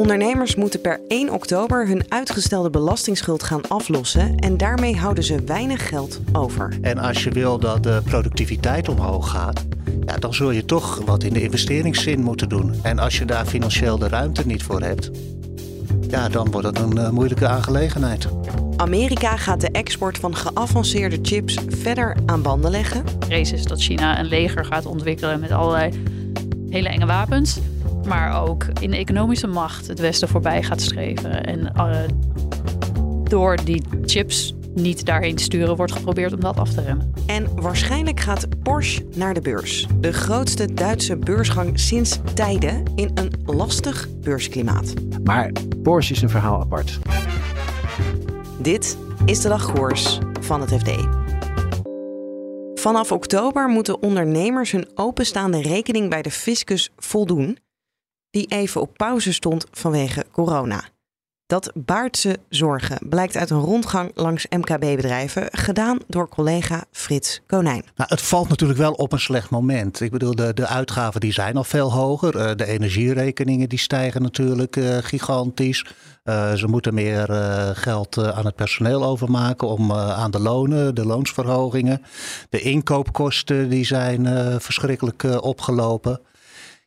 Ondernemers moeten per 1 oktober hun uitgestelde belastingsschuld gaan aflossen en daarmee houden ze weinig geld over. En als je wil dat de productiviteit omhoog gaat, ja, dan zul je toch wat in de investeringszin moeten doen. En als je daar financieel de ruimte niet voor hebt, ja, dan wordt het een uh, moeilijke aangelegenheid. Amerika gaat de export van geavanceerde chips verder aan banden leggen. Vrees is dat China een leger gaat ontwikkelen met allerlei hele enge wapens maar ook in de economische macht het Westen voorbij gaat streven. En uh, door die chips niet daarheen te sturen, wordt geprobeerd om dat af te remmen. En waarschijnlijk gaat Porsche naar de beurs. De grootste Duitse beursgang sinds tijden in een lastig beursklimaat. Maar Porsche is een verhaal apart. Dit is de dagkoers van het FD. Vanaf oktober moeten ondernemers hun openstaande rekening bij de fiscus voldoen die even op pauze stond vanwege corona. Dat baart ze zorgen, blijkt uit een rondgang langs MKB-bedrijven, gedaan door collega Frits Konijn. Nou, het valt natuurlijk wel op een slecht moment. Ik bedoel, de, de uitgaven die zijn al veel hoger. Uh, de energierekeningen die stijgen natuurlijk uh, gigantisch. Uh, ze moeten meer geld aan het personeel overmaken om aan de lonen, de loonsverhogingen. De inkoopkosten die zijn verschrikkelijk opgelopen.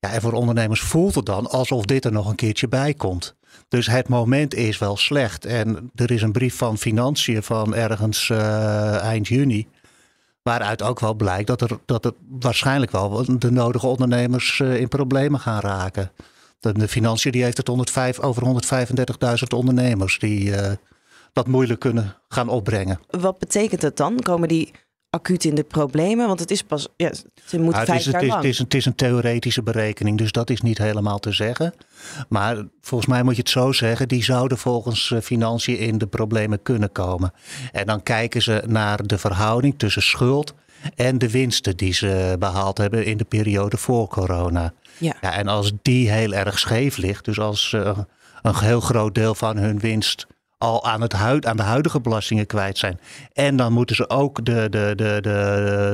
Ja, en voor ondernemers voelt het dan alsof dit er nog een keertje bij komt. Dus het moment is wel slecht. En er is een brief van Financiën van ergens uh, eind juni. Waaruit ook wel blijkt dat er, dat er waarschijnlijk wel de nodige ondernemers uh, in problemen gaan raken. De, de Financiën die heeft het 105, over 135.000 ondernemers die uh, dat moeilijk kunnen gaan opbrengen. Wat betekent het dan? Komen die acuut in de problemen? Want het is pas, ja, ze moet ja, vijf het jaar is, lang. Het is, een, het is een theoretische berekening, dus dat is niet helemaal te zeggen. Maar volgens mij moet je het zo zeggen, die zouden volgens uh, financiën in de problemen kunnen komen. En dan kijken ze naar de verhouding tussen schuld en de winsten die ze behaald hebben in de periode voor corona. Ja. ja en als die heel erg scheef ligt, dus als uh, een heel groot deel van hun winst al aan, het huid, aan de huidige belastingen kwijt zijn. En dan moeten ze ook de, de, de, de,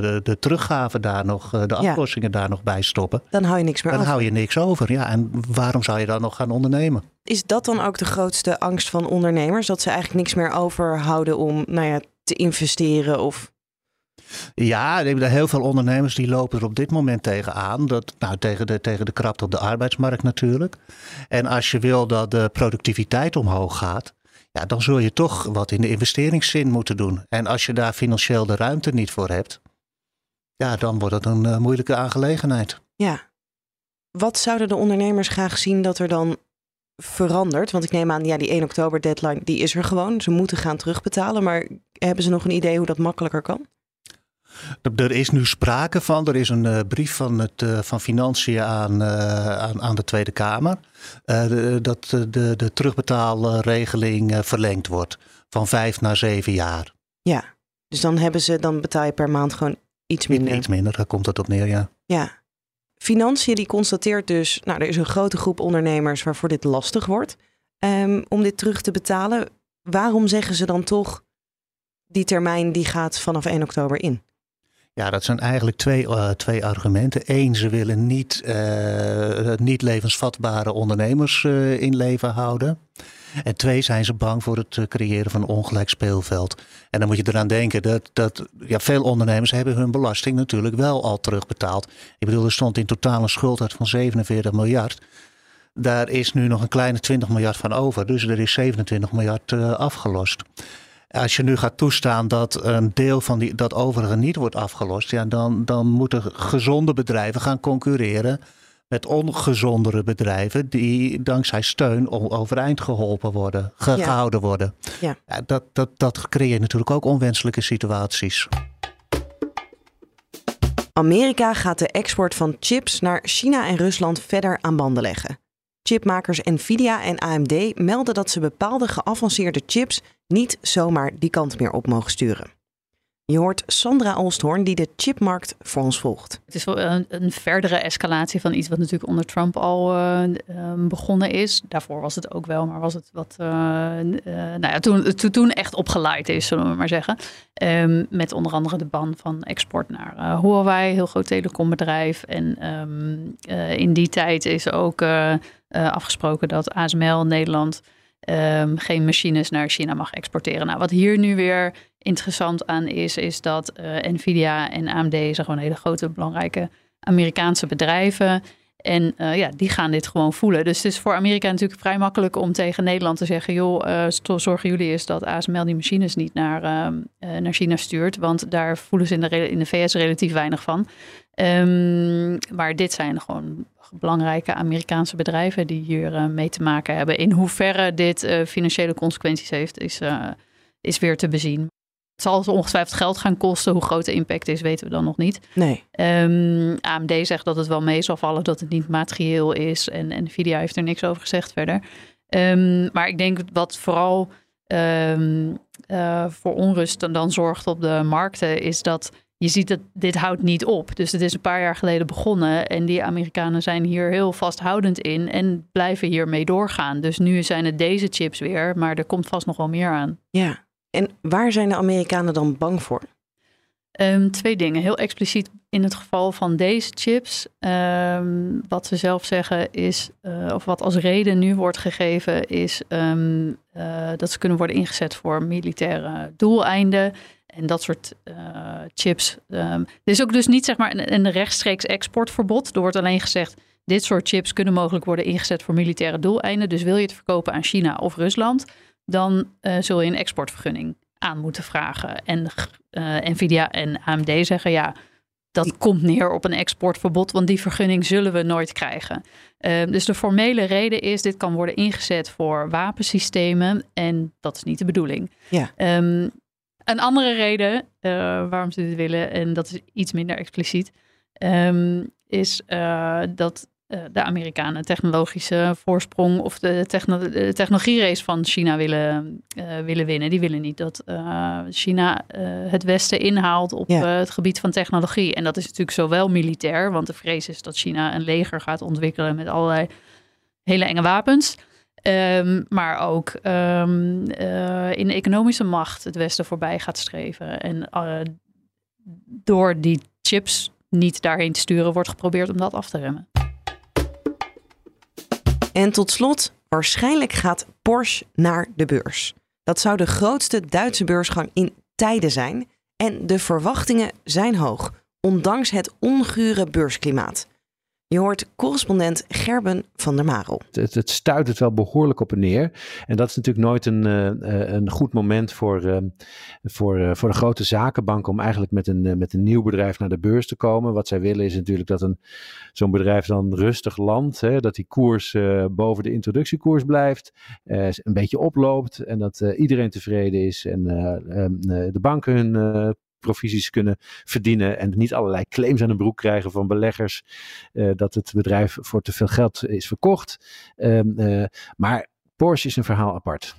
de, de teruggave daar nog, eh, de aflossingen ja. daar nog bij stoppen. Dan hou je niks meer dan over. hou je niks over. Ja, en waarom zou je dan nog gaan ondernemen? Is dat dan ook de grootste angst van ondernemers? Dat ze eigenlijk niks meer overhouden om nou ja, te investeren of ja, heel veel ondernemers die lopen er op dit moment tegenaan. Dat, nou, tegen, de, tegen de krapte op de arbeidsmarkt natuurlijk. En als je wil dat de productiviteit omhoog gaat, ja, dan zul je toch wat in de investeringszin moeten doen. En als je daar financieel de ruimte niet voor hebt, ja, dan wordt het een uh, moeilijke aangelegenheid. Ja. Wat zouden de ondernemers graag zien dat er dan verandert? Want ik neem aan, ja, die 1 oktober deadline, die is er gewoon. Ze moeten gaan terugbetalen. Maar hebben ze nog een idee hoe dat makkelijker kan? Er is nu sprake van. Er is een uh, brief van, het, uh, van Financiën aan, uh, aan, aan, de Tweede Kamer. De, dat de, de terugbetaalregeling verlengd wordt. Van vijf naar zeven jaar. Ja, dus dan, hebben ze, dan betaal je per maand gewoon iets minder. Iets minder, daar komt het op neer, ja. Ja. Financiën die constateert dus, nou er is een grote groep ondernemers waarvoor dit lastig wordt. Um, om dit terug te betalen. Waarom zeggen ze dan toch, die termijn die gaat vanaf 1 oktober in? Ja, dat zijn eigenlijk twee, uh, twee argumenten. Eén, ze willen niet, uh, niet levensvatbare ondernemers uh, in leven houden. En twee, zijn ze bang voor het creëren van een ongelijk speelveld. En dan moet je eraan denken dat, dat ja, veel ondernemers hebben hun belasting natuurlijk wel al terugbetaald. Ik bedoel, er stond in totaal een schuld uit van 47 miljard. Daar is nu nog een kleine 20 miljard van over. Dus er is 27 miljard afgelost. Als je nu gaat toestaan dat een deel van die, dat overige niet wordt afgelost, ja, dan, dan moeten gezonde bedrijven gaan concurreren met ongezondere bedrijven die dankzij steun overeind geholpen worden, ge ja. gehouden worden. Ja. Ja, dat, dat, dat creëert natuurlijk ook onwenselijke situaties. Amerika gaat de export van chips naar China en Rusland verder aan banden leggen. Chipmakers Nvidia en AMD melden dat ze bepaalde geavanceerde chips niet zomaar die kant meer op mogen sturen. Je hoort Sandra Olsthoorn die de chipmarkt voor ons volgt. Het is wel een, verdere escalatie van iets wat natuurlijk onder Trump al uh, begonnen is. Daarvoor was het ook wel, maar was het wat uh, nou ja, toen, toen echt opgeleid is, zullen we maar zeggen. Um, met onder andere de ban van export naar Huawei, heel groot telecombedrijf. En um, in die tijd is ook afgesproken dat ASML Nederland um, geen machines naar China mag exporteren. Nou, wat hier nu weer interessant aan is, is dat uh, Nvidia en AMD zijn gewoon hele grote, belangrijke Amerikaanse bedrijven. En uh, ja, die gaan dit gewoon voelen. Dus het is voor Amerika natuurlijk vrij makkelijk om tegen Nederland te zeggen: joh, uh, zorgen jullie eens dat ASML die machines niet naar, uh, naar China stuurt. Want daar voelen ze in de, in de VS relatief weinig van. Um, maar dit zijn gewoon belangrijke Amerikaanse bedrijven die hier mee te maken hebben. In hoeverre dit financiële consequenties heeft, is, is weer te bezien. Het zal ongetwijfeld geld gaan kosten. Hoe groot de impact is, weten we dan nog niet. Nee. Um, AMD zegt dat het wel mee zal vallen, dat het niet materieel is. En Nvidia heeft er niks over gezegd verder. Um, maar ik denk wat vooral um, uh, voor onrust dan, dan zorgt op de markten, is dat je ziet dat dit houdt niet op. Dus het is een paar jaar geleden begonnen en die Amerikanen zijn hier heel vasthoudend in en blijven hiermee doorgaan. Dus nu zijn het deze chips weer, maar er komt vast nog wel meer aan. Ja, en waar zijn de Amerikanen dan bang voor? Um, twee dingen. Heel expliciet in het geval van deze chips. Um, wat ze zelf zeggen is, uh, of wat als reden nu wordt gegeven, is um, uh, dat ze kunnen worden ingezet voor militaire doeleinden. En dat soort uh, chips. er is ook dus niet zeg maar een, een rechtstreeks exportverbod. Er wordt alleen gezegd, dit soort chips kunnen mogelijk worden ingezet voor militaire doeleinden. Dus wil je het verkopen aan China of Rusland, dan uh, zul je een exportvergunning aan moeten vragen. En uh, Nvidia en AMD zeggen ja, dat komt neer op een exportverbod, want die vergunning zullen we nooit krijgen. Uh, dus de formele reden is, dit kan worden ingezet voor wapensystemen en dat is niet de bedoeling. Ja. Um, een andere reden uh, waarom ze dit willen, en dat is iets minder expliciet, um, is dat de Amerikanen technologische voorsprong of de, techno de technologierace van China willen, uh, willen winnen. Die willen niet dat uh, China het Westen inhaalt op ja. het gebied van technologie. En dat is natuurlijk zowel militair, want de vrees is dat China een leger gaat ontwikkelen met allerlei hele enge wapens. Um, maar ook um, in economische macht het Westen voorbij gaat streven. En door die chips niet daarheen te sturen, wordt geprobeerd om dat af te remmen. En tot slot, waarschijnlijk gaat Porsche naar de beurs. Dat zou de grootste Duitse beursgang in tijden zijn. En de verwachtingen zijn hoog, ondanks het ongure beursklimaat. Je hoort correspondent Gerben van der Marel. Het, het stuit het wel behoorlijk op en neer. En dat is natuurlijk nooit een, uh, een goed moment voor, uh, voor, voor de grote zakenbanken om eigenlijk met een, met een nieuw bedrijf naar de beurs te komen. Wat zij willen is natuurlijk dat een, zo'n bedrijf dan rustig landt. Hè, dat die koers boven de introductiekoers blijft. een beetje oploopt en dat iedereen tevreden is. En de banken hun provisies kunnen verdienen en niet allerlei claims aan de broek krijgen van beleggers uh, dat het bedrijf voor te veel geld is verkocht. Um, uh, maar Porsche is een verhaal apart.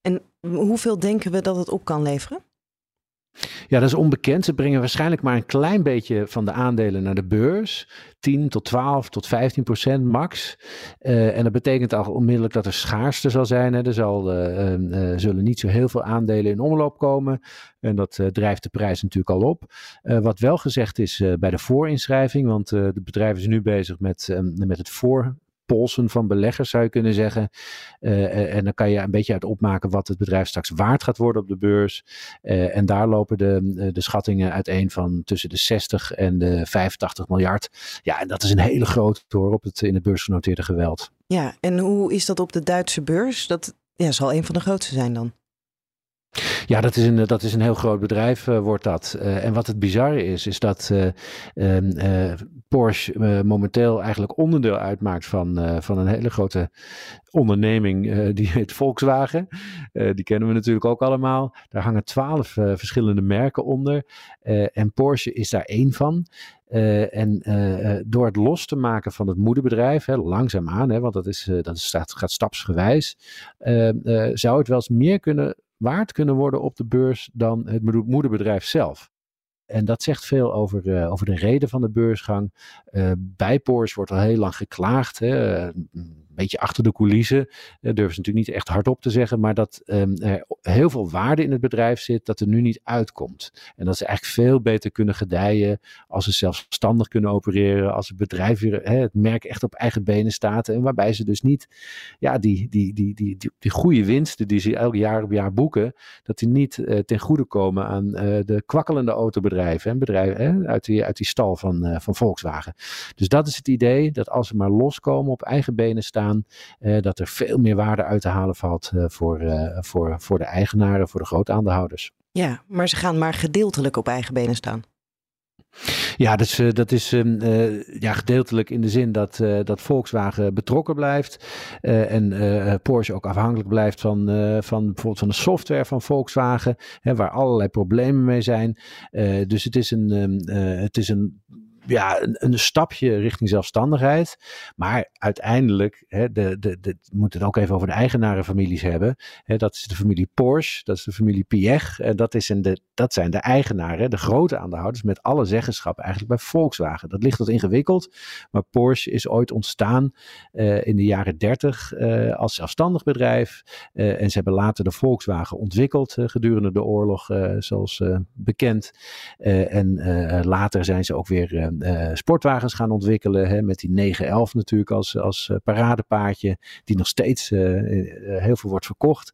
En hoeveel denken we dat het op kan leveren? Ja, dat is onbekend. Ze brengen waarschijnlijk maar een klein beetje van de aandelen naar de beurs. 10 tot 12 tot 15 procent max. Uh, en dat betekent al onmiddellijk dat er schaarste zal zijn. Hè. Er zal, uh, uh, zullen niet zo heel veel aandelen in omloop komen. En dat drijft de prijs natuurlijk al op. wat wel gezegd is bij de voorinschrijving, want het bedrijf is nu bezig met, met het voor polsen van beleggers, zou je kunnen zeggen. Uh, en dan kan je een beetje uit opmaken wat het bedrijf straks waard gaat worden op de beurs. Uh, en daar lopen de, de schattingen uiteen van tussen de 60 en de 85 miljard. Ja, en dat is een hele grote hoor op het, in het beursgenoteerde geweld. Ja, en hoe is dat op de Duitse beurs? Dat ja, zal een van de grootste zijn dan. Ja, dat is een, dat is een heel groot bedrijf, uh, wordt dat. Uh, en wat het bizarre is, is dat uh, Porsche momenteel eigenlijk onderdeel uitmaakt van, van een hele grote onderneming, die heet Volkswagen. die kennen we natuurlijk ook allemaal. Daar hangen twaalf verschillende merken onder. en Porsche is daar één van. Uh, en door het los te maken van het moederbedrijf, hè, langzaamaan, hè, want dat, is, dat gaat stapsgewijs, zou het wel eens meer kunnen waard kunnen worden op de beurs dan het moederbedrijf zelf. En dat zegt veel over, uh, over de reden van de beursgang. Uh, bij Porsche wordt al heel lang geklaagd. Hè beetje achter de coulissen. Uh, durven ze natuurlijk niet echt hardop te zeggen. Maar dat um, er heel veel waarde in het bedrijf zit. Dat er nu niet uitkomt. En dat ze eigenlijk veel beter kunnen gedijen. Als ze zelfstandig kunnen opereren. Als het bedrijf weer hè, het merk echt op eigen benen staat. En waarbij ze dus niet ja, die, die, die, die, die, goede winsten die ze elk jaar op jaar boeken. Dat die niet ten goede komen aan de kwakkelende autobedrijven. En bedrijven hè, uit, die, uit die stal van, van Volkswagen. Dus dat is het idee. Dat als ze maar loskomen op eigen benen staan uh, dat er veel meer waarde uit te halen valt uh, voor, voor, voor de eigenaren, voor de grote aandeelhouders. Ja, maar ze gaan maar gedeeltelijk op eigen benen staan. Ja, dat is, dat is uh, ja, gedeeltelijk in de zin dat, uh, dat Volkswagen betrokken blijft. En Porsche ook afhankelijk blijft van, van bijvoorbeeld van de software van Volkswagen. Hè, waar allerlei problemen mee zijn. dus het is een, het is een ja, een, een, stapje richting zelfstandigheid. Maar uiteindelijk, hè, de, de, de, we moeten het ook even over de eigenarenfamilies hebben. Hè, dat is de familie Porsche, dat is de familie Piech. En dat, dat zijn de eigenaren, de grote aandeelhouders, met alle zeggenschap eigenlijk bij Volkswagen. Dat ligt wat ingewikkeld, maar Porsche is ooit ontstaan uh, in de jaren 30 uh, eh, als zelfstandig bedrijf. Uh, en ze hebben later de Volkswagen ontwikkeld gedurende de oorlog, zoals bekend. en later zijn ze ook weer uh, sportwagens gaan ontwikkelen. Hè, met die 911 natuurlijk als, als uh, paradepaardje. Die nog steeds uh, heel veel wordt verkocht.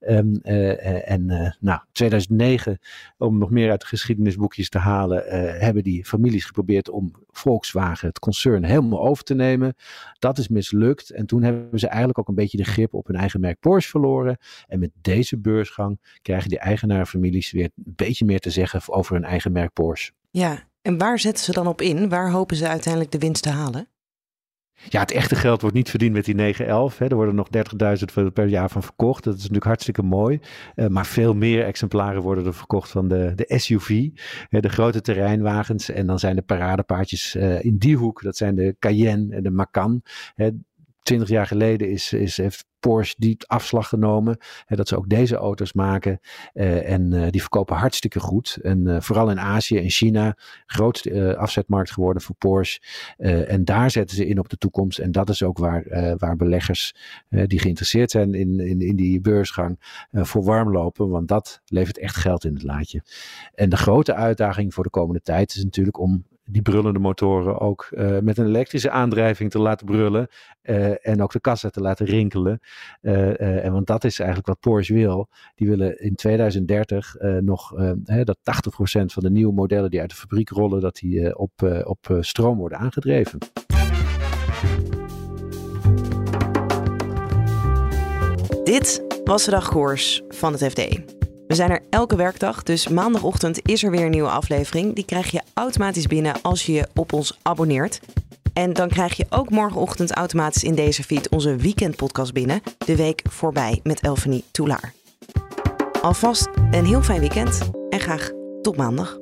Um, en nou, 2009, om nog meer uit de geschiedenisboekjes te halen, hebben die families geprobeerd om Volkswagen, het concern, helemaal over te nemen. Dat is mislukt. En toen hebben ze eigenlijk ook een beetje de grip op hun eigen merk Porsche verloren. En met deze beursgang krijgen die eigenaarfamilies weer een beetje meer te zeggen over hun eigen merk Porsche. Ja, en waar zetten ze dan op in? Waar hopen ze uiteindelijk de winst te halen? Ja, het echte geld wordt niet verdiend met die 911. Hè. Er worden nog 30.000 per jaar van verkocht. Dat is natuurlijk hartstikke mooi. Uh, maar veel meer exemplaren worden er verkocht van de, de SUV. Hè, de grote terreinwagens. En dan zijn de paradepaardjes uh, in die hoek. Dat zijn de Cayenne en de Macan. Hè. 20 jaar geleden is, is, heeft Porsche die afslag genomen. Hè, dat ze ook deze auto's maken. Uh, en uh, die verkopen hartstikke goed. En uh, vooral in Azië en China. Grootste afzetmarkt geworden voor Porsche. en daar zetten ze in op de toekomst. En dat is ook waar, waar beleggers die geïnteresseerd zijn in, in, in die beursgang voor warm lopen. Want dat levert echt geld in het laadje. En de grote uitdaging voor de komende tijd is natuurlijk om die brullende motoren ook uh, met een elektrische aandrijving te laten brullen. Uh, en ook de kassa te laten rinkelen. Uh, en want dat is eigenlijk wat Porsche wil. Die willen in 2030 nog dat 80% van de nieuwe modellen die uit de fabriek rollen, dat die op, op stroom worden aangedreven. Dit was de dagkoers van het FD. We zijn er elke werkdag, dus maandagochtend is er weer een nieuwe aflevering. Die krijg je automatisch binnen als je je op ons abonneert. En dan krijg je ook morgenochtend automatisch in deze feed onze weekendpodcast binnen. De week voorbij met Elfanie Toulaar. Alvast een heel fijn weekend en graag tot maandag.